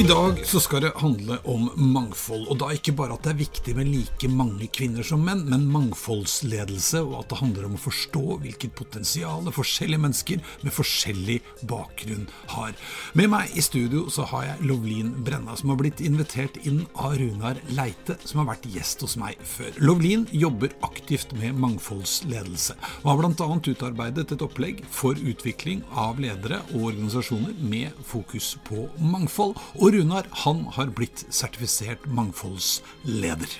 I dag så skal det handle om mangfold, og da ikke bare at det er viktig med like mange kvinner som menn, men mangfoldsledelse, og at det handler om å forstå hvilket potensial forskjellige mennesker med forskjellig bakgrunn har. Med meg i studio så har jeg Lovlin Brenna, som har blitt invitert inn av Runar Leite, som har vært gjest hos meg før. Lovlin jobber aktivt med mangfoldsledelse, og har bl.a. utarbeidet et opplegg for utvikling av ledere og organisasjoner med fokus på mangfold. Og Runar han har blitt sertifisert mangfoldsleder.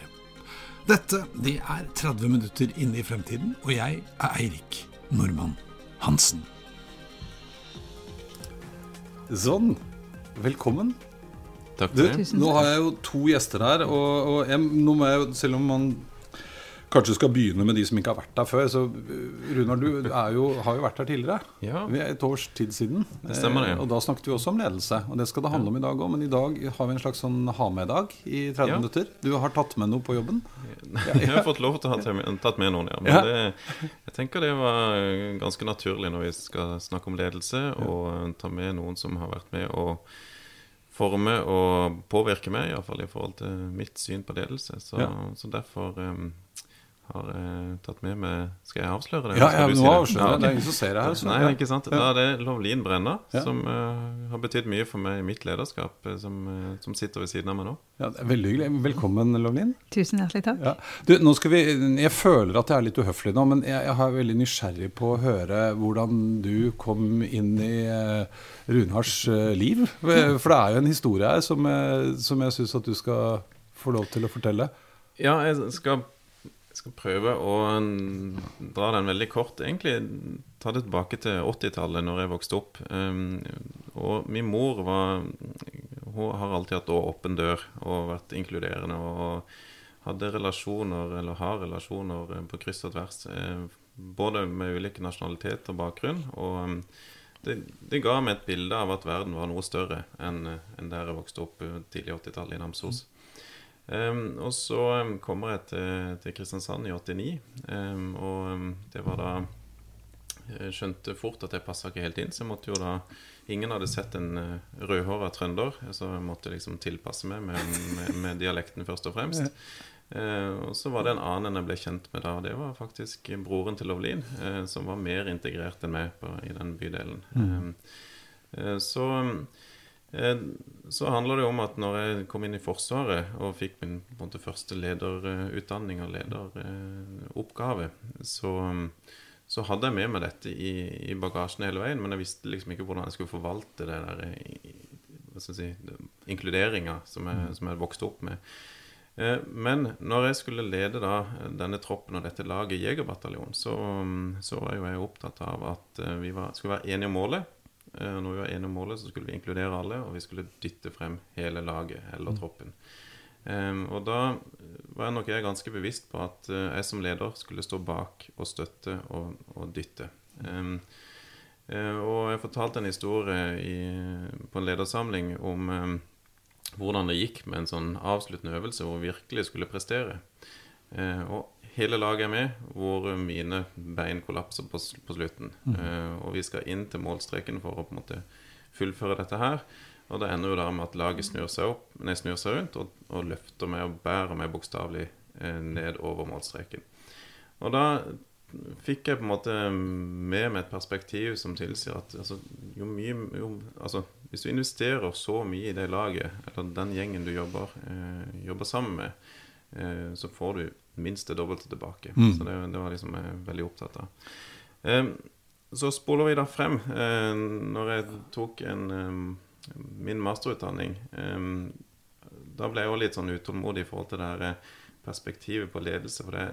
Dette det er 30 minutter inne i fremtiden, og jeg er Eirik Normann Hansen. Sånn. Velkommen. Takk for det. nå har jeg jo to gjester her, og, og jeg, nå må jeg, selv om man kanskje du skal begynne med de som ikke har vært der før. Så Runar, du jo, har jo vært her tidligere. Ja. Vi er et års tid siden. Det stemmer det. Eh, og da snakket vi også om ledelse. Og det skal det handle om i dag òg. Men i dag har vi en slags sånn ha-med-dag i 30 ja. minutter. Du har tatt med noe på jobben? Ja, jeg har fått lov til å ha tatt med noen, ja. Men det, jeg tenker det var ganske naturlig når vi skal snakke om ledelse, og ta med noen som har vært med og forme og påvirke meg, iallfall i forhold til mitt syn på ledelse. Så, så derfor um, har eh, tatt med meg Skal jeg avsløre det? Ja, ja, nå avslører jeg det. Det er ingen som ser det her. Så. Nei, ikke sant. Da er det Lovlin Brenna, ja. som uh, har betydd mye for meg i mitt lederskap, uh, som, uh, som, sitter ved siden av meg nå. Ja, det er Veldig hyggelig. Velkommen, Lovlin. Tusen hjertelig takk. Ja. Du, nå skal vi, jeg føler at jeg er litt uhøflig nå, men jeg, jeg er veldig nysgjerrig på å høre hvordan du kom inn i Runars liv. For det er jo en historie her som, som jeg syns at du skal få lov til å fortelle. Ja, jeg skal skal prøve å dra den veldig kort. Egentlig ta det tilbake til 80-tallet, når jeg vokste opp. Um, og min mor var Hun har alltid hatt åpen dør og vært inkluderende. Og hadde relasjoner, eller har relasjoner, eh, på kryss og tvers. Eh, både med ulike nasjonaliteter og bakgrunn. Og um, det, det, ga meg et bilde av at verden var noe større enn, enn der jeg vokste opp tidlig 80-tallet i Namsos. Um, og så um, kommer jeg til, til, Kristiansand i 89, um, og det var da Jeg skjønte fort at jeg passa ikke helt inn, så jeg måtte jo da Ingen hadde sett en uh, rødhåra trønder, så jeg måtte liksom tilpasse meg med, med, med dialekten først og fremst. Uh, og så var det en annen jeg ble kjent med da. Det var faktisk broren til Lovlin, uh, som var mer integrert enn meg på, i den bydelen. Mm. så Eh, så handler det om at når jeg kom inn i Forsvaret og fikk min måte, første lederutdanning og lederoppgave, så, så, hadde jeg med meg dette i, i, bagasjen hele veien, men jeg visste liksom ikke hvordan jeg skulle forvalte det der hva skal jeg si, inkluderinga som jeg, som jeg vokste opp med. Eh, men når jeg skulle lede da denne troppen og dette laget Jegerbataljonen, så, så var jo jeg opptatt av at eh, vi var, skulle være enige om målet. Eh, når vi var enige om målet, så skulle vi inkludere alle, og vi skulle dytte frem hele laget eller mm. troppen. Um, og da var jeg nok jeg ganske bevisst på at uh, jeg som leder skulle stå bak og støtte og, og dytte. Um, uh, og jeg fortalte en historie i, på en ledersamling om um, hvordan det gikk med en sånn avsluttende øvelse hvor vi virkelig skulle prestere. Uh, og hele laget er med, hvor mine bein kollapser på, på slutten. Mm. Uh, og vi skal inn til målstreken for å på en måte fullføre dette her. Og det ender jo da med at laget snur seg, opp, nei, snur seg rundt og, og, løfter meg og bærer meg bokstavelig uh, ned over målstreken. Og da fikk jeg på en måte med meg et perspektiv som tilsier at altså, jo mye jo, altså, Hvis du investerer så mye i det laget, eller den gjengen du jobber, uh, jobber sammen med, så får du minst det dobbelte tilbake. Mm. Så det, det, var liksom jeg veldig opptatt av. Um, så spoler vi da frem. Når jeg tok en, min masterutdanning, da ble jeg òg litt sånn utålmodig i forhold til det her eh, perspektivet på ledelse. For det,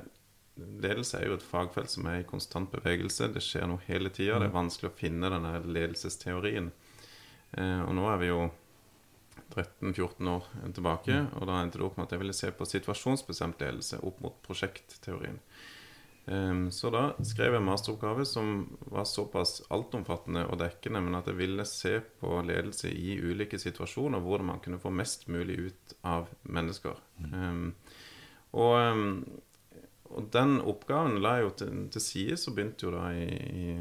ledelse er jo et fagfelt som er i konstant bevegelse. Det skjer noe hele tida. Det er vanskelig å finne denne ledelsesteorien. Eh, og nå er vi jo 13-14 år tilbake, og da endte det opp med at jeg ville se på situasjonsbestemt ledelse opp mot prosjektteorien. Um, så da skrev jeg masteroppgave som var såpass altomfattende og dekkende, men at jeg ville se på ledelse i ulike situasjoner, hvordan man kunne få mest mulig ut av mennesker. Um, og, um, og, den oppgaven la jeg jo til, til side, så begynte jo da i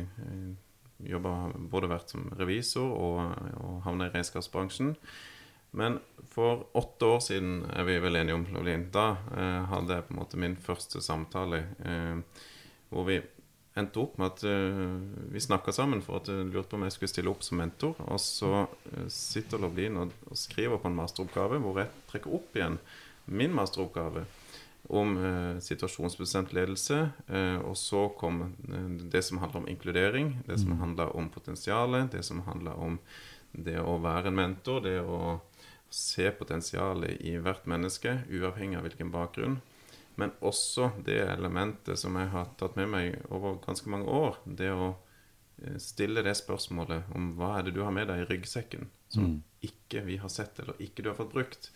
jobba både vært som revisor og, og havna i regnskapsbransjen. Men for åtte år siden er vi vel enige om, Lovlin, da eh, hadde jeg på en måte min første samtale eh, hvor vi endte opp med at eh, vi snakka sammen for at jeg lurte på om jeg skulle stille opp som mentor. Og så uh, sitter Lovlin og, og, skriver på en masteroppgave hvor jeg trekker opp igjen min masteroppgave om uh, situasjonsbestemt ledelse. og så kom det som handler om inkludering, det som mm. handler om potensialet, det som handler om det å være en mentor, det å se potensialet i hvert menneske, uavhengig av hvilken bakgrunn. Men også det elementet som jeg har tatt med meg over ganske mange år. Det å eh, stille det spørsmålet om hva er det du har med deg i ryggsekken som mm. ikke vi har sett, eller ikke du har fått brukt.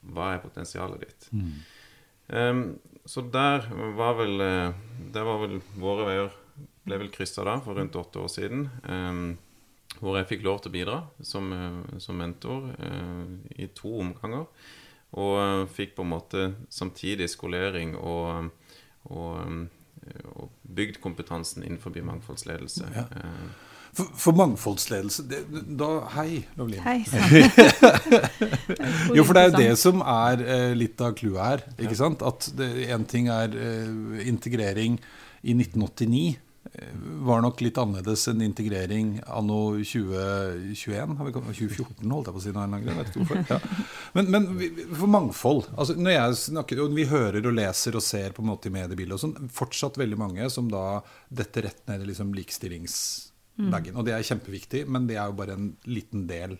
Hva er potensialet ditt? Mm. Um, så der var vel eh, Der var vel våre veier ble vel kryssa da for rundt åtte år siden. Um, hvor jeg fikk lov til å bidra som, eh, som mentor uh, i to omganger. Og uh, fikk på en måte samtidig skolering og, og, og bygd kompetansen innenfor mangfoldsledelse. Ja. For, for, mangfoldsledelse det, da, Hei, Lovlin. Hei jo, for det er jo det som er eh, litt av clouet her. ikke ja. sant? At én ting er eh, integrering i 1989 var nok litt annerledes enn integrering anno 2021. 2014, holdt jeg på å si. Noe, ja. Men, men, for mangfold altså når jeg snakker, og Vi hører og leser og ser på en måte i mediebildet og sånn, fortsatt veldig mange som da detter rett ned i liksom likestillingsbagen. Mm. Og det er kjempeviktig, men det er jo bare en liten del.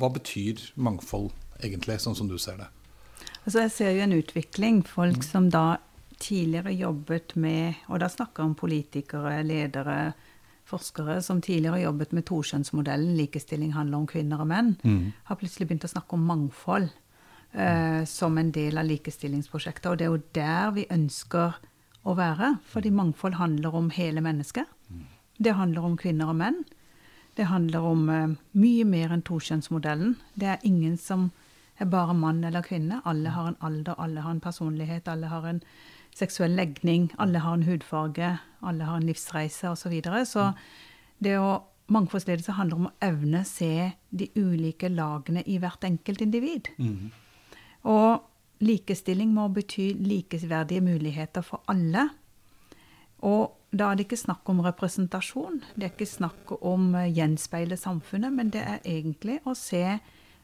Hva betyr mangfold egentlig, sånn som du ser det? Altså Jeg ser jo en utvikling. Folk som da tidligere jobbet med Og da snakker jeg om politikere, ledere, forskere som tidligere jobbet med tokjønnsmodellen, likestilling handler om kvinner og menn, mm. har plutselig begynt å snakke om mangfold uh, som en del av likestillingsprosjektet. Og det er jo der vi ønsker å være, fordi mangfold handler om hele mennesket. Mm. Det handler om kvinner og menn. Det handler om uh, mye mer enn tokjønnsmodellen. Det er ingen som er bare mann eller kvinne. Alle har en alder, alle har en personlighet, alle har en seksuell legning, alle har en hudfarge, alle har en livsreise osv. Så, videre. så det å Mangfoldsledelse handler om å evne se de ulike lagene i hvert enkelt individ. Mm. Og likestilling må bety likeverdige muligheter for alle. Og da er det ikke snakk om representasjon, det er ikke snakk om gjenspeile samfunnet, men det er egentlig å se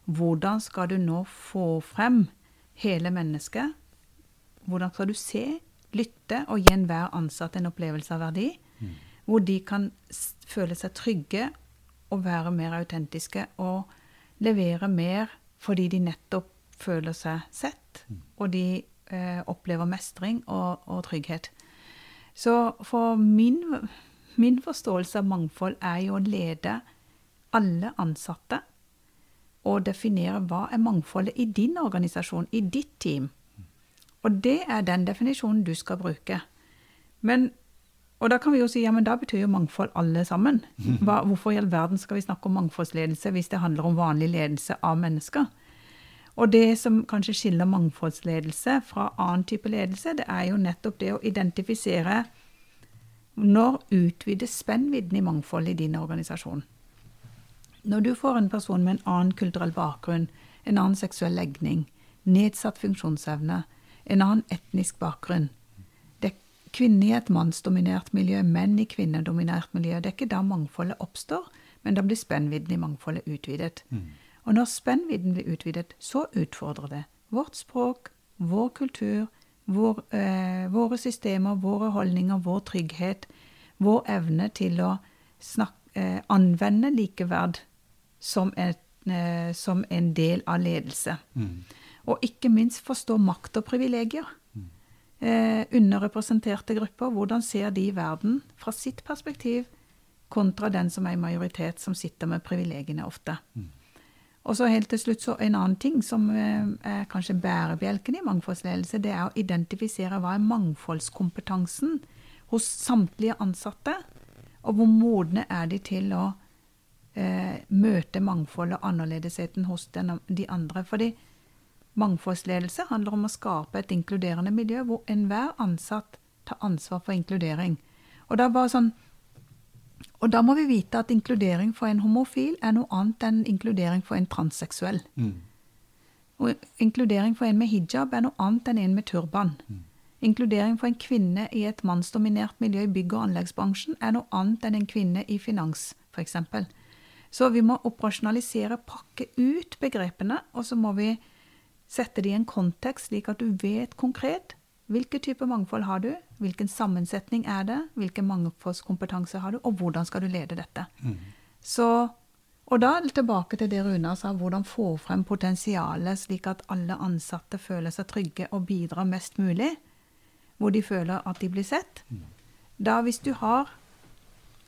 hvordan skal du nå få frem hele mennesket hvordan skal du se, lytte og gi enhver ansatt en opplevelse av verdi? Mm. Hvor de kan føle seg trygge og være mer autentiske og levere mer fordi de nettopp føler seg sett, mm. og de eh, opplever mestring og, og, trygghet. Så for min, min forståelse av mangfold er jo å lede alle ansatte og definere hva er mangfoldet i din organisasjon, i ditt team. Og det er den definisjonen du skal bruke. Men, og da kan vi jo si ja, men da betyr jo mangfold alle sammen. Hva, hvorfor i all verden skal vi snakke om mangfoldsledelse hvis det handler om vanlig ledelse av mennesker? Og det som kanskje skiller mangfoldsledelse fra annen type ledelse, det er jo nettopp det å identifisere når utvides spennvidden i mangfold i din organisasjon. Når du får en person med en annen kulturell bakgrunn, en annen seksuell legning, nedsatt funksjonsevne, en annen etnisk bakgrunn. Det er kvinner i et mannsdominert miljø, menn i kvinnedominert miljø. Det er ikke da mangfoldet oppstår, men da blir spennvidden i mangfoldet utvidet. Mm. Og når spennvidden blir utvidet, så utfordrer det vårt språk, vår kultur, vår, øh, våre systemer, våre holdninger, vår trygghet, vår evne til å snakke, øh, anvende likeverd som, et, øh, som, en del av ledelse. Mm. Og ikke minst forstå makt og privilegier. Eh, underrepresenterte grupper, hvordan ser de verden fra sitt perspektiv, kontra den som er i majoritet, som sitter med privilegiene ofte. Og så helt til slutt så en annen ting som eh, er kanskje bærebjelken i mangfoldsledelse, det er å identifisere hva er mangfoldskompetansen hos samtlige ansatte, og hvor modne er de til å eh, møte mangfoldet og annerledesheten hos den, de andre. Fordi mangfoldsledelse handler om å skape et inkluderende miljø hvor enhver ansatt tar ansvar for inkludering. Og, sånn, og da må vi vite at inkludering for en homofil er noe annet enn inkludering for en transseksuell. Mm. Og inkludering for en med hijab er noe annet enn en med turban. Mm. Inkludering for en kvinne i et mannsdominert miljø i bygg- og anleggsbransjen er noe annet enn en kvinne i finans, f.eks. Så vi må operasjonalisere, pakke ut begrepene, og så må vi sette det i en kontekst slik at du vet konkret hvilken type mangfold har du, hvilken sammensetning er det, hvilken mangfoldskompetanse har du, og hvordan skal du lede dette. Mm. Så, og da tilbake til det Runa sa, hvordan få frem potensialet slik at alle ansatte føler seg trygge og bidrar mest mulig hvor de føler at de blir sett. Da hvis du har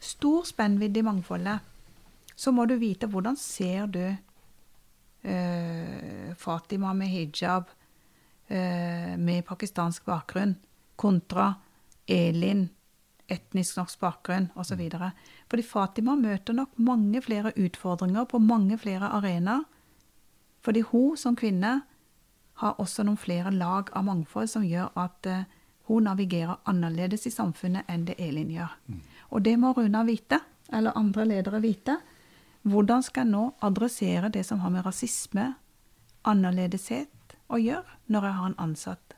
stor spennvidde i mangfoldet, så må du vite hvordan ser du uh, Fatima med hijab eh, med pakistansk bakgrunn kontra Elin, etnisk norsk bakgrunn osv. Fordi Fatima møter nok mange flere utfordringer på mange flere arenaer. Fordi hun som kvinne har også noen flere lag av mangfold som gjør at uh, hun navigerer annerledes i samfunnet enn det Elin gjør. Mm. Og det må Runa vite, eller andre ledere vite. Hvordan skal jeg nå adressere det som har med rasisme, annerledeshet å gjøre, når jeg har en ansatt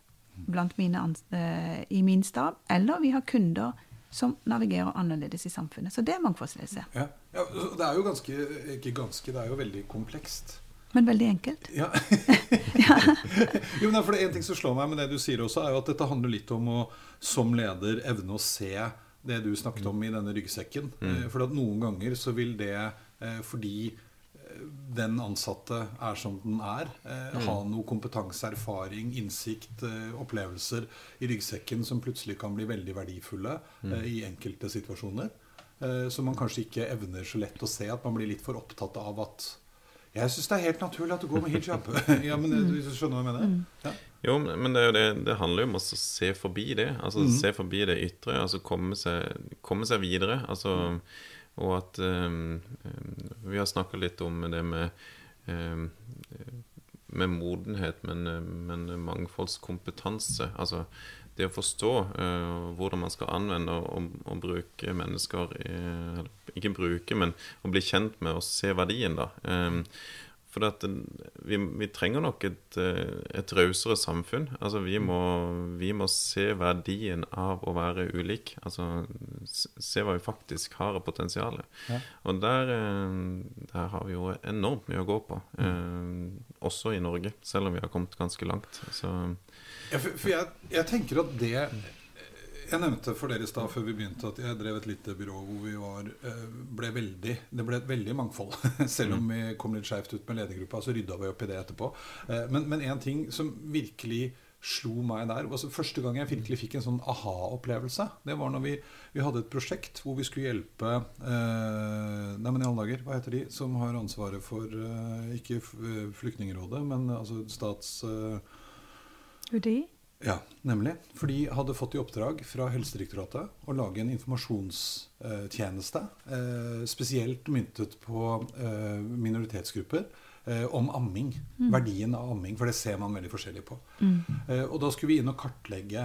blant mine uh, i min stab, eller vi har kunder som navigerer annerledes i samfunnet. Så det er mangfoldsledelse. Ja. ja. det er jo ganske, ikke ganske, det er jo veldig komplekst. Men veldig enkelt. Ja. jo, men for det En ting som slår meg med det du sier også, er jo at dette handler litt om å som leder evne å se det du snakket om i denne ryggsekken. Mm. Eh, for at noen ganger så vil det, eh, fordi eh, den ansatte er som den er, mm. ha noe kompetanse, erfaring, innsikt, opplevelser i ryggsekken som plutselig kan bli veldig verdifulle mm. i enkelte situasjoner. Så man kanskje ikke evner så lett å se at man blir litt for opptatt av at jeg syns det er helt naturlig at du går med hijab. ja, men eh, du skjønner hva jeg mener? Mm. Ja. Jo, men det, det, det, handler jo om å se forbi det. Altså mm. Se forbi det ytre. Altså komme seg, komme seg videre. Altså, og at um, Vi har snakka litt om det med um, med modenhet, men, men mangfoldskompetanse. Altså det å forstå uh, hvordan man skal anvende og, og, bruke mennesker i, Ikke bruke, men å bli kjent med og se verdien, da. Um, for at vi, vi, trenger nok et, eh, et rausere samfunn. Altså vi må, vi må, se verdien av å være ulik. Altså se hva vi faktisk har av potensial. Ja. Og der, der, har vi jo enormt mye å gå på. Mm. Eh, også i Norge, selv om vi har kommet ganske langt. Så ja, for, for jeg, jeg, tenker at det Jeg nevnte for dere i stad før vi begynte at jeg drev et lite byrå hvor vi var, eh, ble veldig Det ble et veldig mangfold. Selv om vi kom litt skeivt ut med ledergruppa, så rydda vi opp i det etterpå. Eh, men en ting som virkelig slo meg der altså Første gang jeg virkelig fikk en sånn aha-opplevelse, det var når vi, vi, hadde et prosjekt hvor vi skulle hjelpe eh, Nei, men i alle dager, hva heter de som har ansvaret for eh, Ikke Flyktningrådet, men altså stats... Eh, UDI? Ja, nemlig. For de hadde fått i oppdrag fra Helsedirektoratet å lage en informasjonstjeneste eh, spesielt myntet på eh, minoritetsgrupper eh, om amming. Mm. Verdien av amming, for det ser man veldig forskjellig på. Mm. og da skulle vi inn og kartlegge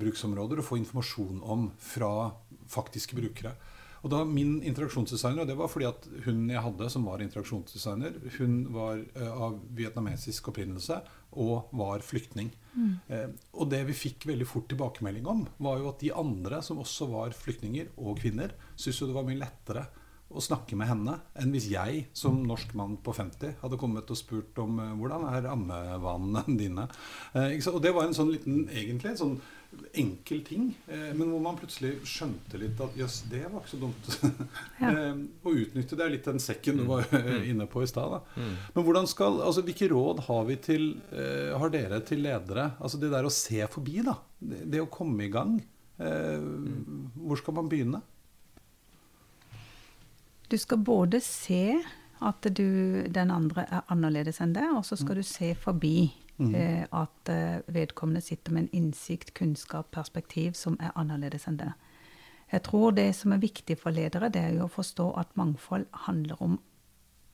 bruksområder og få informasjon om fra faktiske brukere. Og da Min interaksjonsdesigner, og det var fordi at hun jeg hadde som var interaksjonsdesigner, hun var av vietnamesisk opprinnelse og var flyktning. Mm. Eh, og det vi fikk veldig fort tilbakemelding om, var jo at de andre som også var flyktninger og kvinner, syntes jo det var mye lettere å snakke med henne enn hvis jeg som norsk mann på 50 hadde kommet og spurt om eh, hvordan er ammevanene dine. Eh, og det var en sånn liten, egentlig en sånn enkel ting, eh, men hvor man plutselig skjønte litt at jøss, det var ikke så dumt. Ja. eh, å utnytte det er litt den sekken du var eh, mm. inne på i stad. Mm. Men hvordan skal, altså hvilke råd har, vi til, har dere til ledere? Altså det der å se forbi, da. Det, å komme i gang. Mm. Hvor skal man begynne? Du skal både se at du, den andre er annerledes enn deg, og så skal mm. du se forbi mm. eh, at eh, vedkommende sitter med en innsikt, kunnskap, perspektiv som er annerledes enn det. Jeg tror det som er viktig for ledere, det er jo å forstå at mangfold handler om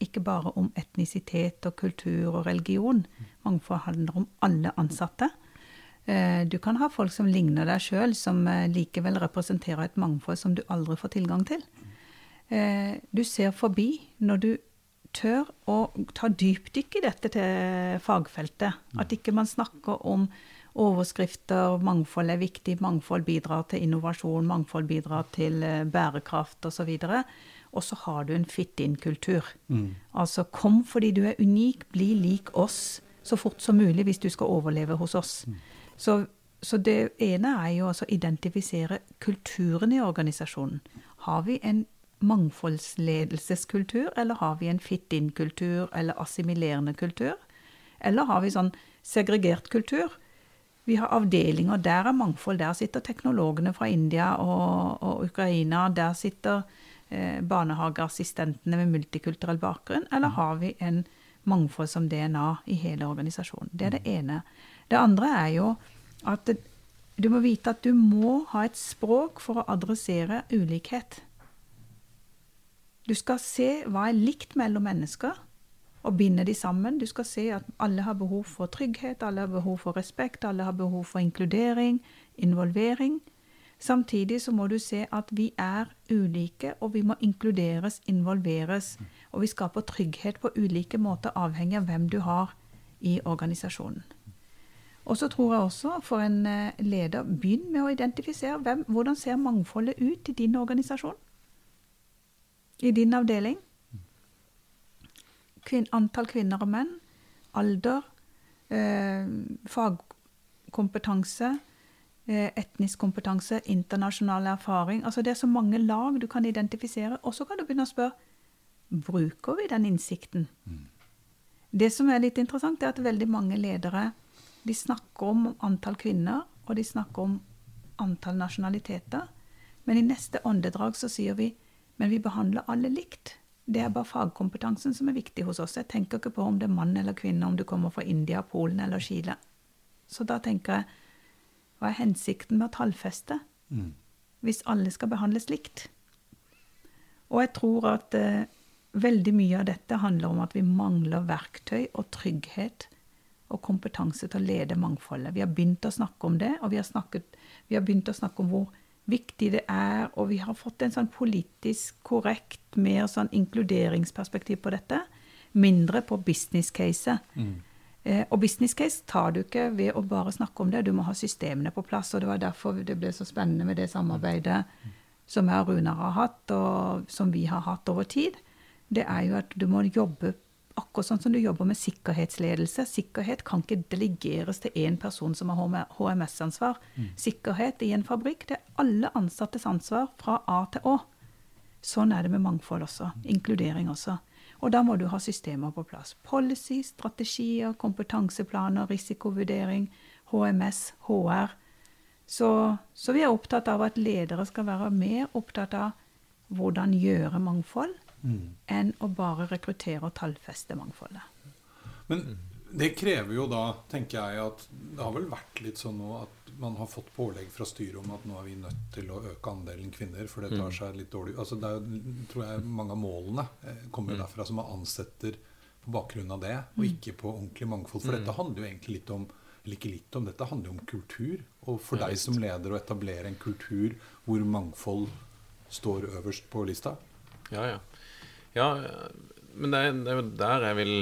ikke bare om etnisitet og kultur og religion. Mangfold handler om alle ansatte. Eh, du kan ha folk som ligner deg sjøl, som likevel representerer et mangfold som du aldri får tilgang til. Du ser forbi når du tør å ta dypdykk i dette til fagfeltet. At ikke man snakker om overskrifter, mangfold er viktig, mangfold bidrar til innovasjon, mangfold bidrar til eh, bærekraft osv. Og så har du en fit-in-kultur. Mm. Altså kom fordi du er unik, bli lik oss så fort som mulig hvis du skal overleve hos oss. Mm. Så, så, det ene er jo å identifisere kulturen i organisasjonen. Har vi en mangfoldsledelseskultur, eller har vi en fit-in-kultur eller assimilerende kultur? Eller har vi sånn segregert kultur? Vi har avdelinger, der er mangfold. Der sitter teknologene fra India og, og Ukraina. Der sitter eh, barnehageassistentene med multikulturell bakgrunn. Eller har vi en mangfold som DNA i hele organisasjonen? Det er det ene. Det andre er jo at du må vite at du må ha et språk for å adressere ulikhet. Du skal se hva er likt mellom mennesker, og binde de sammen. Du skal se at alle har behov for trygghet, alle har behov for respekt, alle har behov for inkludering, involvering. Samtidig så må du se at vi er ulike, og vi må inkluderes, involveres. Og vi skaper trygghet på ulike måter, avhengig av hvem du har i organisasjonen. Og så tror jeg også for en eh, leder, begynn med å identifisere hvem, hvordan ser mangfoldet ut i din organisasjon i din avdeling. Kvin antall kvinner og menn. Alder. Eh, fagkompetanse. Eh, etnisk kompetanse. Internasjonal erfaring. Altså Det er så mange lag du kan identifisere. Og så kan du begynne å spørre bruker vi den innsikten. Mm. Det som er litt interessant, er at veldig mange ledere de snakker om antall kvinner, og de snakker om antall nasjonaliteter. Men i neste åndedrag så sier vi men vi behandler alle likt. Det er bare fagkompetansen som er viktig hos oss. Jeg tenker ikke på om det er mann eller kvinne, om du kommer fra India, Polen eller Chile. Så da tenker jeg hva er hensikten med å tallfeste mm. hvis alle skal behandles likt? Og jeg tror at eh, veldig mye av dette handler om at vi mangler verktøy og trygghet og kompetanse til å lede mangfoldet. Vi har begynt å snakke om det, og vi har, snakket, vi har begynt å snakke om hvor viktig det er, og vi har fått en sånn politisk korrekt, mer sånn inkluderingsperspektiv på dette. Mindre på business case. Mm. Eh, og business case tar du ikke ved å bare snakke om det, du må ha systemene på plass. Og det var derfor det ble så spennende med det samarbeidet mm. som jeg og Runar har hatt, og som vi har hatt over tid. Det er jo at du må jobbe akkurat sånn som du jobber med sikkerhetsledelse. Sikkerhet kan ikke delegeres til én person som har HMS-ansvar. Mm. Sikkerhet i en fabrikk det er alle ansattes ansvar fra A til Å. Sånn er det med mangfold også. Inkludering også. Og da må du ha systemer på plass. Policy, strategier, kompetanseplaner, risikovurdering, HMS, HR. Så, så vi er opptatt av at ledere skal være mer opptatt av hvordan gjøre mangfold mm. enn å bare rekruttere og tallfeste mangfoldet. Men det krever jo da, tenker jeg, at det har vel vært litt sånn nå at man har fått pålegg fra styret om at nå er vi nødt til å øke andelen kvinner, for det tar mm. seg litt dårlig altså det er, tror jeg Mange av målene eh, kommer jo mm. derfra, som man ansetter på bakgrunn av det, og mm. ikke på ordentlig mangfold. For dette handler jo egentlig litt om eller ikke litt om, dette handler jo om kultur. Og for deg som leder å etablere en kultur hvor mangfold står øverst på lista. Ja, ja. Ja, men det er, det er jo der jeg vil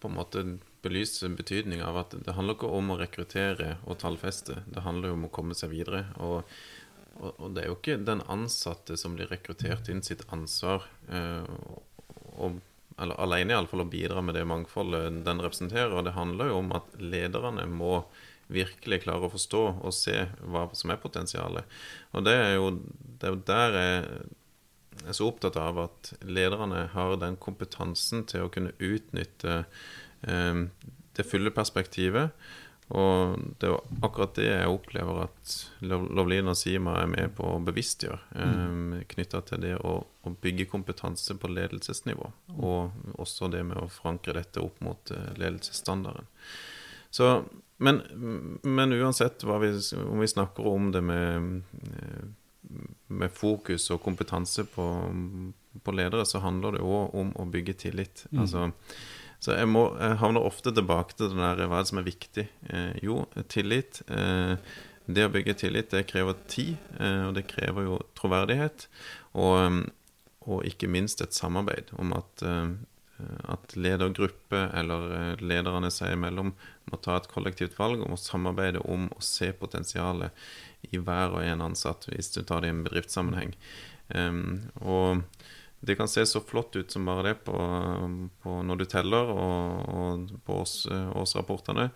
på en måte belyse betydninga av at det handler ikke om å rekruttere og tallfeste. Det handler jo om å komme seg videre. Og, og, det er jo ikke den ansatte som blir rekruttert inn sitt ansvar, eh, og, eller alene iallfall, å bidra med det mangfoldet den representerer. Og det handler jo om at lederne må virkelig klare å forstå og se hva som er potensialet. Og det er jo, det er jo der jeg er så opptatt av at lederne har den kompetansen til å kunne utnytte eh, det fulle perspektivet. Og det er jo akkurat det jeg opplever at Lovlin og Sima er med på å bevisstgjøre. Mm. Eh, Knytta til det å, å, bygge kompetanse på ledelsesnivå. Og også det med å forankre dette opp mot eh, ledelsesstandarden. Så, men, men, uansett vi, om vi snakker om det med, eh, med fokus og kompetanse på, på ledere, så handler det òg om å bygge tillit. Mm. Altså så jeg, må, jeg havner ofte tilbake til det der, hva er det som er viktig. Eh, jo, tillit. Eh, det å bygge tillit, det krever tid, eh, og det krever jo troverdighet. Og, og, ikke minst et samarbeid om at, eh, at ledergruppe eller eh, lederne seg imellom må ta et kollektivt valg om å samarbeide om å se potensialet i hver og en ansatt, hvis du tar det i en bedriftssammenheng. og det kan se så flott ut som bare det på, på når du teller, og, og på års, årsrapportene.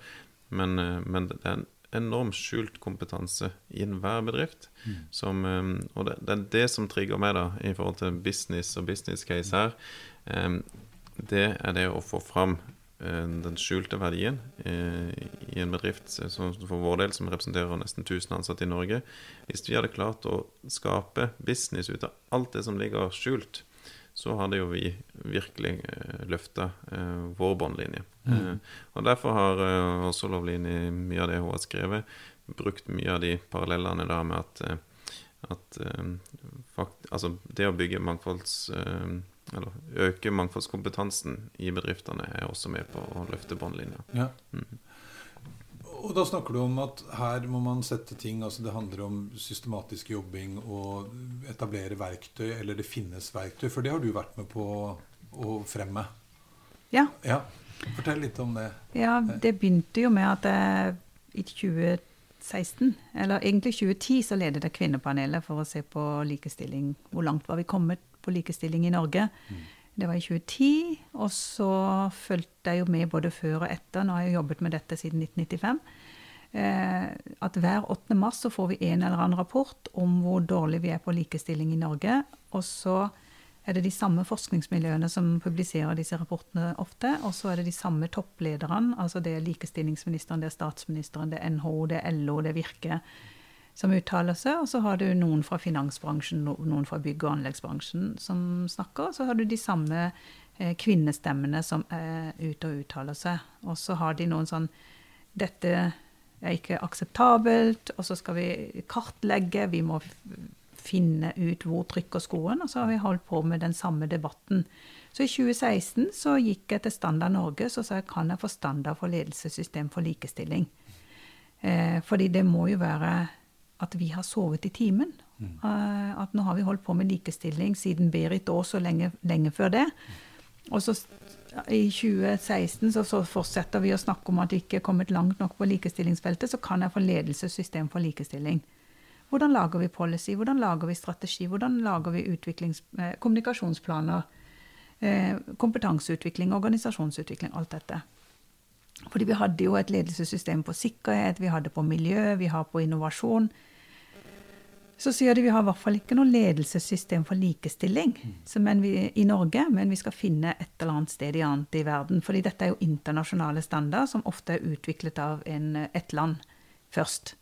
Men, men, det er en enorm skjult kompetanse i enhver bedrift. Mm. Som, og det, det, er det som trigger meg da i forhold til business og business case her. Det er det å få fram uh, den skjulte verdien uh, i en bedrift som for vår del som representerer nesten 1000 ansatte i Norge. Hvis vi hadde klart å skape business ut av alt det som ligger skjult, så hadde jo vi virkelig eh, løfta eh, vår båndlinje. Mm. Eh, og Derfor har eh, også Lovline mye av det hun har skrevet, brukt mye av de parallellene der med at, eh, at eh, fakt, altså det å bygge mangfolds... Eh, eller øke mangfoldskompetansen i bedriftene er også med på å løfte båndlinja. Ja. Mm. Og da snakker du om at her må man sette ting altså Det handler om systematisk jobbing og etablere verktøy, eller det finnes verktøy. For det har du vært med på å fremme. Ja. ja. Fortell litt om det. Ja, Det begynte jo med at jeg, i 2016, eller egentlig 2010, så ledet jeg Kvinnepanelet for å se på likestilling. Hvor langt var vi kommet på likestilling i Norge? Mm. Det var i 2010. Og så fulgte jeg jo med både før og etter. Nå har jeg jobbet med dette siden 1995. Eh, at hver 8. mars så får vi en eller annen rapport om hvor dårlig vi er på likestilling i Norge. Og så er det de samme forskningsmiljøene som publiserer disse rapportene ofte. Og så er det de samme topplederne. Altså det er likestillingsministeren, det er statsministeren, det er NHO, det er LO, det er Virke som uttaler seg. Og så har du noen fra finansbransjen, noen fra bygg- og anleggsbransjen som snakker. Og så har du de samme eh, kvinnestemmene som er ute og uttaler seg. Og så har de noen sånn Dette er ikke akseptabelt, og så skal vi kartlegge. Vi må finne ut hvor trykker skoen. Og så har vi holdt på med den samme debatten. Så i 2016 så gikk jeg til Standard Norge så sa jeg kan jeg få standard for ledelsessystem for likestilling. Eh, fordi det må jo være at vi har sovet i timen. Mm. Uh, at nå har vi holdt på med likestilling siden Berit Aas og lenge, lenge, før det. Og så i 2016 så, så, fortsetter vi å snakke om at vi ikke er kommet langt nok på likestillingsfeltet. Så kan jeg få ledelsessystem for likestilling. Hvordan lager vi policy, hvordan lager vi strategi, hvordan lager vi eh, kommunikasjonsplaner, eh, kompetanseutvikling, organisasjonsutvikling, alt dette. Fordi vi hadde jo et ledelsessystem på sikkerhet, vi hadde på miljø, vi har på innovasjon. Så sier de vi har i hvert fall ikke noe ledelsessystem for likestilling vi, i Norge, men vi skal finne et eller annet sted i annet i verden. fordi dette er jo internasjonale standarder som ofte er utviklet av en, et land først.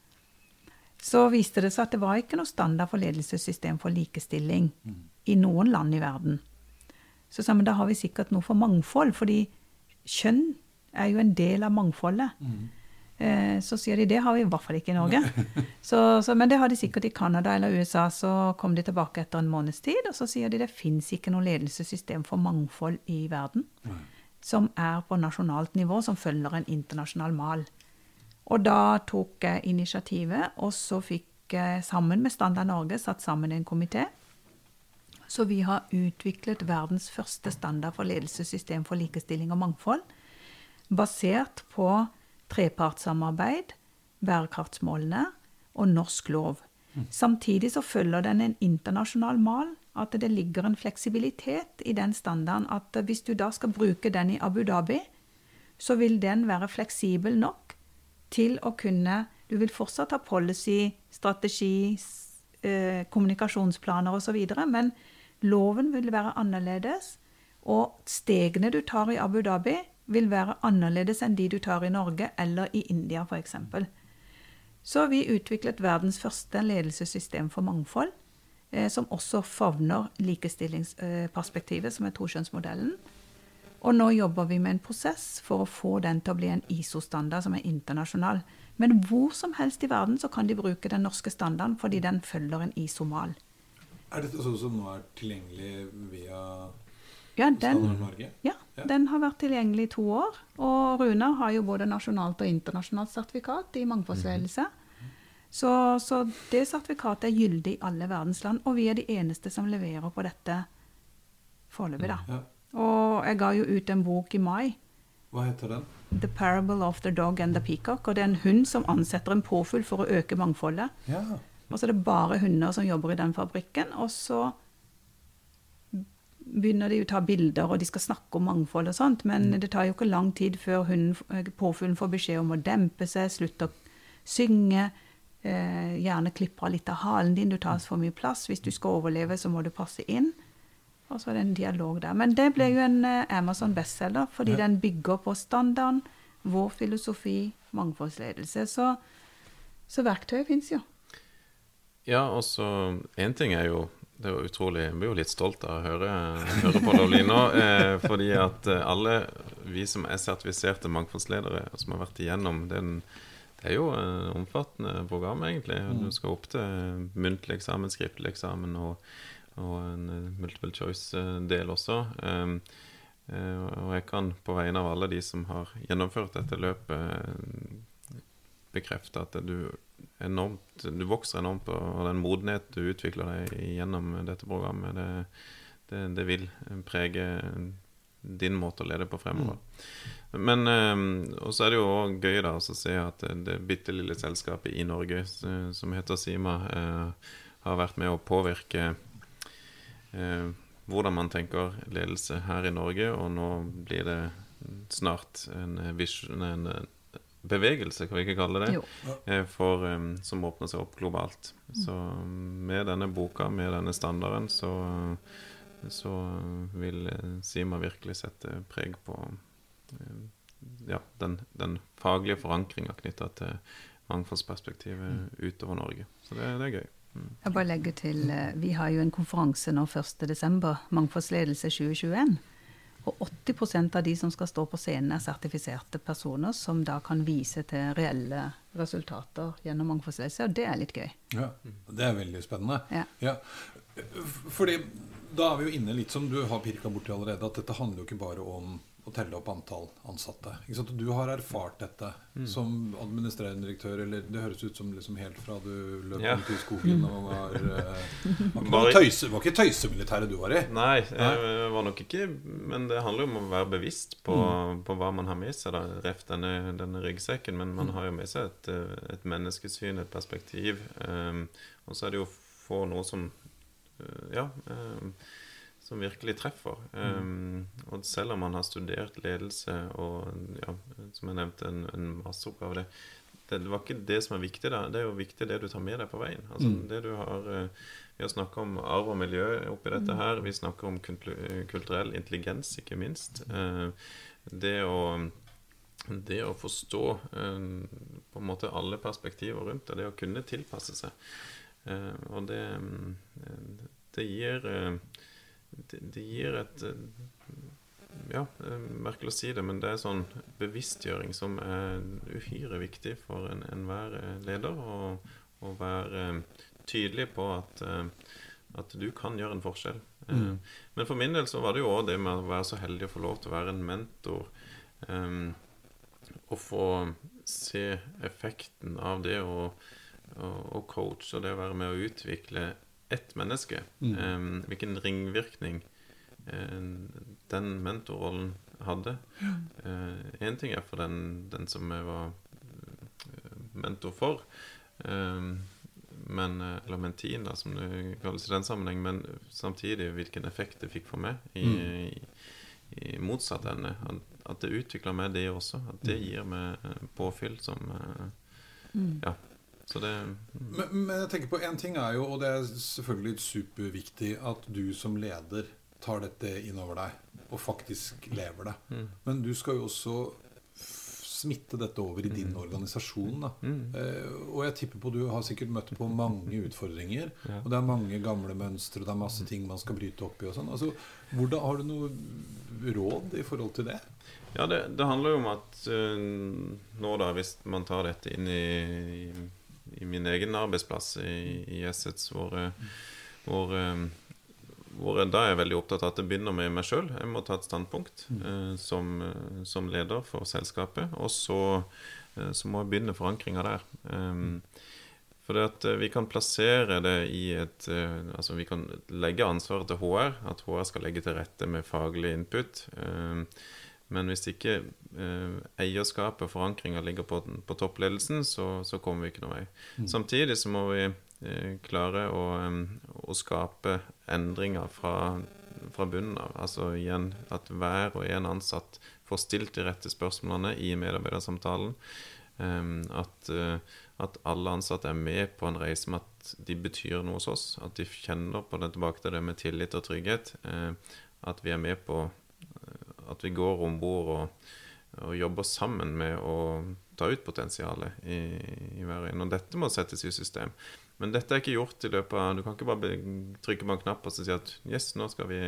Så viste det seg at det var ikke noe standard for ledelsessystem for likestilling i noen land i verden. Så sa vi da har vi sikkert noe for mangfold, fordi kjønn er jo en del av mangfoldet. Mm. Eh, så sier de det har vi i hvert fall ikke i Norge. Så, så, men det har de sikkert i Canada eller USA. Så kom de tilbake etter en måneds tid, og så sier de det fins ikke noe ledelsessystem for mangfold i verden Nei. som er på nasjonalt nivå, som følger en internasjonal mal. Og da tok jeg initiativet, og så fikk jeg sammen med Standard Norge satt sammen en komité. Så vi har utviklet verdens første standard for ledelsessystem for likestilling og mangfold, basert på trepartssamarbeid, bærekraftsmålene og norsk lov. Samtidig så følger den en internasjonal mal. At det ligger en fleksibilitet i den standarden at hvis du da skal bruke den i Abu Dhabi, så vil den være fleksibel nok til å kunne Du vil fortsatt ha policy, strategi, eh, kommunikasjonsplaner osv., men loven vil være annerledes. Og stegene du tar i Abu Dhabi, vil være annerledes enn de du tar i Norge eller i India f.eks. Så har vi utviklet verdens første ledelsessystem for mangfold, eh, som også favner likestillingsperspektivet, som er tokjønnsmodellen. Og nå jobber vi med en prosess for å få den til å bli en ISO-standard som er internasjonal. Men hvor som helst i verden så kan de bruke den norske standarden fordi den følger en ISO-mal. Er dette sånn som nå er tilgjengelig via Ja, den, ja, Ja. den har vært tilgjengelig i to år. Og Runar har jo både nasjonalt og internasjonalt sertifikat i mangfoldsledelse. Så, så det sertifikatet er gyldig i alle verdens land, og vi er de eneste som leverer på dette foreløpig, da. Og jeg ga jo ut en bok i mai, Hva heter den? 'The Parable of the Dog and the Peacock'. Og det er en hund som ansetter en påfugl for å øke mangfoldet. Ja. Og så er det bare hunder som jobber i den fabrikken. Og så begynner de å ta bilder, og de skal snakke om mangfold og sånt. Men det tar jo ikke lang tid før eh, påfuglen får beskjed om å dempe seg, slutte å synge. Eh, gjerne klippe av litt av halen din, du tar for mye plass. Hvis du skal overleve, så må du passe inn. Og så er det en dialog der. Men det ble jo en eh, Amazon bestselger, fordi Ja. den bygger på standarden, vår filosofi, mangfoldsledelse. Så, så verktøyet fins jo. Ja, altså så én ting er jo det jo utrolig, Jeg blir jo litt stolt av å høre, høre på Lovli nå. Eh, fordi at eh, alle vi som er sertifiserte mangfoldsledere, som har vært igjennom den Det er jo et omfattende program, egentlig. Du skal opp til muntlig eksamen, skriftlig eksamen og, og en eh, multiple choice-del også. Um, eh, og jeg kan på vegne av alle de som har gjennomført dette løpet, eh, bekrefte at du enormt Du vokser enormt på og den modenhet du utvikler deg gjennom dette programmet. Det, det, det vil prege din måte å lede på fremover. Men eh, Og så er det jo òg gøy da å se at det bitte lille selskapet i Norge som heter Sima, eh, har vært med å påvirke eh, hvordan man tenker ledelse her i Norge, og nå blir det snart en, vision, en bevegelse, kan vi ikke kalle det, eh, for, eh, som åpner seg opp globalt. Så med denne boka, med denne standarden, så, så vil eh, Sima virkelig sette preg på eh, ja, den, den faglige forankringa knytta til mangfoldsperspektivet utover Norge. Så det, det er gøy. Jeg bare legger til, eh, Vi har jo en konferanse nå 1.12., Mangfoldsledelse 2021. Og 80% av de som skal stå på scenen, er sertifiserte personer som da kan vise til reelle resultater gjennom mangfoldsledelse, og det er litt gøy. Ja, Det er veldig spennende. Ja. Fordi da er vi jo inne litt som du har pirka borti allerede, at dette handler jo ikke bare om å telle opp antall ansatte. Du har erfart dette som administrerende direktør, eller det høres ut som liksom helt fra du løp Ja. ut i skogen og var eh, var ikke tøyse, var ikke tøysemilitæret du var i? Nei, jeg var nok ikke Men det handler jo om å være bevisst på, på hva man har med seg. da Ref denne, denne ryggsekken. Men man har jo med seg et, eh, et menneskesyn, et perspektiv. Um, og så er det jo å få noe som eh, Ja. um, som virkelig treffer. Um, og selv om man har studert ledelse og ja, som jeg nevnte, en, en masteroppgave det, det, var ikke det som er viktig da, Det er jo viktig det du tar med deg på veien. Altså det du har eh, Vi har snakka om arv og miljø oppi dette her. Vi snakker om kulturell intelligens, ikke minst. Eh, Det å det å forstå eh, på en måte alle perspektiver rundt det, det å kunne tilpasse seg. Eh, og det, eh, det gir eh, det, det gir et eh, Ja, eh, merkelig å si det, men det er sånn bevisstgjøring som er uhyre viktig for enhver en leder. Å være eh, tydelig på at, eh, at du kan gjøre en forskjell. Mm. Men for min del så var det jo òg det med å være så heldig å få lov til å være en mentor. eh, å få se effekten av det å, å, å coache og det å være med å utvikle ett menneske. Eh, hvilken ringvirkning eh, den mentorrollen hadde. Én ting er for den, den som jeg var eh, mentor for. eh, men, eh, eller mentin, da, som det kalles i den sammenheng, men samtidig hvilken effekt det fikk for meg i, i, i motsatt ende. At, at det utvikla meg, det også. At det gir meg eh, påfyll som mm. Ja. Så det Men, men jeg tenker på én ting er jo, og det er selvfølgelig superviktig, at du som leder tar dette inn over deg og faktisk lever det. Mm. Men du skal jo også smitte dette over i din organisasjon. Da. Mm. Eh, og jeg tipper på du har sikkert møtt på mange utfordringer. Ja. Og det er mange gamle mønstre, det er masse ting man skal bryte opp i. og sånn. Altså, hvordan, Har du noe råd i forhold til det? Ja, det, det handler jo om at uh, nå da, hvis man tar dette inn i, i, i min egen arbeidsplass i, i Assets, hvor, eh, hvor, eh, hvor jeg da er jeg veldig opptatt av at det begynner med meg sjøl. Jeg må ta et standpunkt eh, som, eh, som leder for selskapet. Og så, så må jeg begynne forankringa der. Um, for det at eh, vi kan plassere det i et Altså vi kan legge ansvaret til HR. At HR skal legge til rette med faglig input. Um, men hvis ikke eh, eierskapet og forankringa ligger på, på toppledelsen, så, så kommer vi ikke noen vei. Samtidig så må vi eh, klare å, å skape endringer fra, fra bunnen av. Altså igjen at hver og en ansatt får stilt de rette spørsmålene i medarbeidersamtalen. Em, at, eh, at alle ansatte er med på en reise med at de betyr noe hos oss. At de kjenner på det tilbake til det med tillit og trygghet. Eh, at vi er med på at vi går om bord og, og jobber sammen med å ta ut potensialet i, i hver en. Og dette må settes i system. Men dette er ikke gjort i løpet av Du kan ikke bare trykke på en knapp og si at yes, nå skal vi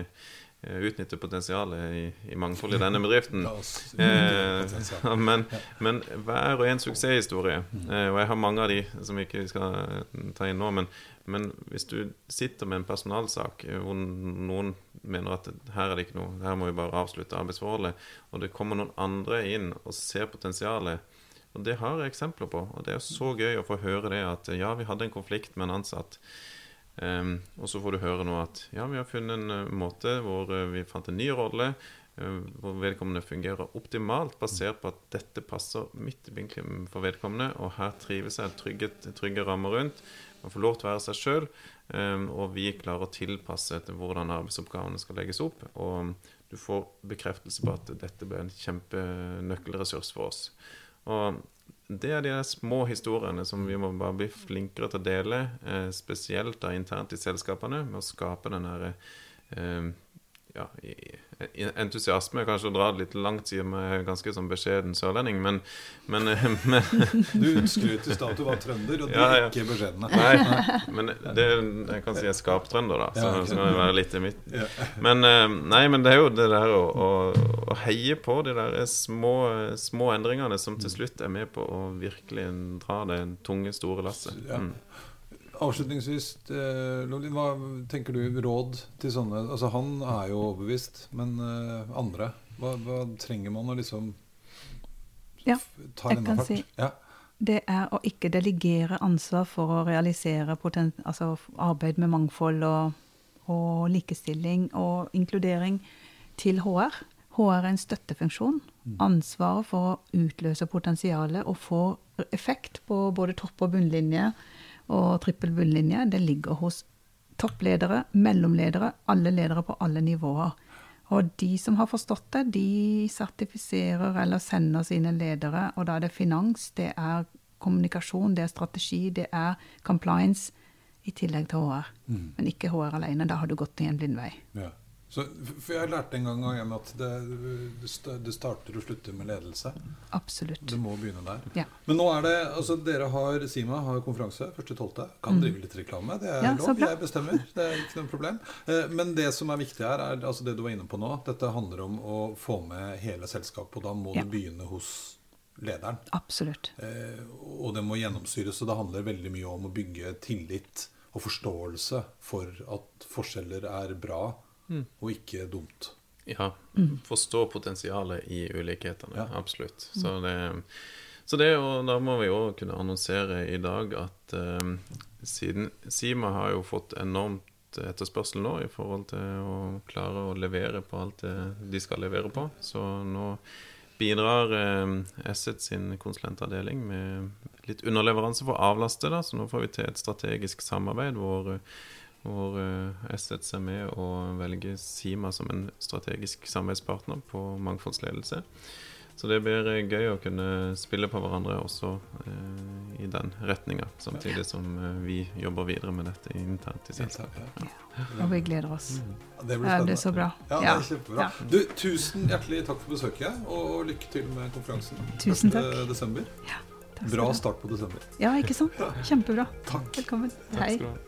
utnytte potensialet i, i mangfold i denne bedriften. Eh, men, men hver og en suksesshistorie, eh, og jeg har mange av de som vi ikke skal eh, ta inn nå, men, men hvis du sitter med en personalsak eh, hvor noen mener at her er det ikke noe, her må vi bare avslutte arbeidsforholdet, og det kommer noen andre inn og ser potensialet, og det har jeg eksempler på, og det er så gøy å få høre det at ja, vi hadde en konflikt med en ansatt, Ehm, og så får du høre nå at ja, vi har funnet en eh, måte hvor eh, vi fant en ny rolle, eh, hvor vedkommende fungerer optimalt, basert på at dette passer midt i vinkelen for vedkommende, og her trives jeg, trygge, trygge rammer rundt, man får lov til å være seg sjøl, og vi klarer å tilpasse etter hvordan arbeidsoppgavene skal legges opp. Og du får bekreftelse på at dette ble en kjempenøkkelressurs for oss. Og det er de små historiene som vi må bare bli flinkere til å dele, eh, spesielt da internt i selskapene, med å skape den derre eh, ja, i- i- entusiasme. Kanskje å dra det litt langt, siden vi er ganske sånn beskjeden sørlending, men, men, eh, men Du skryter da at du var trønder, og du Ja, ja. ikke beskjedne. Nei, men det, jeg kan si jeg er skaptrønder, da. Så ok. skal jeg være litt i midt. Ja. Men, eh, nei, men det er jo det der å, å, å heie på de der små, små endringene som til slutt er med på å virkelig dra det tunge, store lasset. Mm. Avslutningsvis, Lovlin, Lolin, hva tenker du råd til sånne Altså Han er jo overbevist, men eh, andre? Hva, hva trenger man å liksom Ja, jeg kan si- Ja. Det er å ikke delegere ansvar for å realisere altså arbeid med mangfold og, og likestilling og inkludering til HR. HR er en støttefunksjon. Ansvaret for å utløse potensialet og få effekt på både topp- og bunnlinje og trippel bunnlinje, det ligger hos toppledere, mellomledere, alle ledere på alle nivåer. Og de som har forstått det, de sertifiserer eller sender sine ledere, og da er det finans, det er kommunikasjon, det er strategi, det er compliance, i tillegg til HR. Men ikke HR alene, da har du gått i en blindvei. Ja. Så, for Jeg lærte en gang av at det, det starter og slutter med ledelse. Absolutt. Det må begynne der. Ja. Men nå er det, altså dere har, Sima har konferanse 1.12. Kan drive litt reklame. Det er Mm. Ja, lov. Jeg bestemmer. Det er ikke noe problem. Eh, Men det som er viktig her, er altså det du var inne på nå. Dette handler om å få med hele selskapet. Og da må Ja. du begynne hos lederen. Absolutt. Eh, Og det må gjennomsyres. Og det handler veldig mye om å bygge tillit og forståelse for at forskjeller er bra Mm. og ikke dumt. Ja. Forstå potensialet i ulikhetene. Ja. Absolutt. Så det, så det og da må vi òg kunne annonsere i dag at eh, siden Sima har jo fått enormt etterspørsel nå i forhold til å klare å levere på alt det de skal levere på. Så nå bidrar eh, Asset sin konsulentavdeling med litt underleveranse for å avlaste. da, Så nå får vi til et strategisk samarbeid hvor, hvor jeg setter er med og velger Sima som en strategisk samarbeidspartner på mangfoldsledelse. Så det blir eh, gøy å kunne spille på hverandre også eh, i den retninga. Samtidig som eh, vi jobber videre med dette internt i selskapet. Ja. Og vi gleder oss. Det blir Ja, spennende. det er så bra. Ja, det er kjempebra. Du, tusen hjertelig takk for besøket, og lykke til med konferansen. Tusen 1. takk. desember. Bra start på desember. Ja, ikke sant? Kjempebra. Takk. Velkommen. Takk Hei. skal du ha.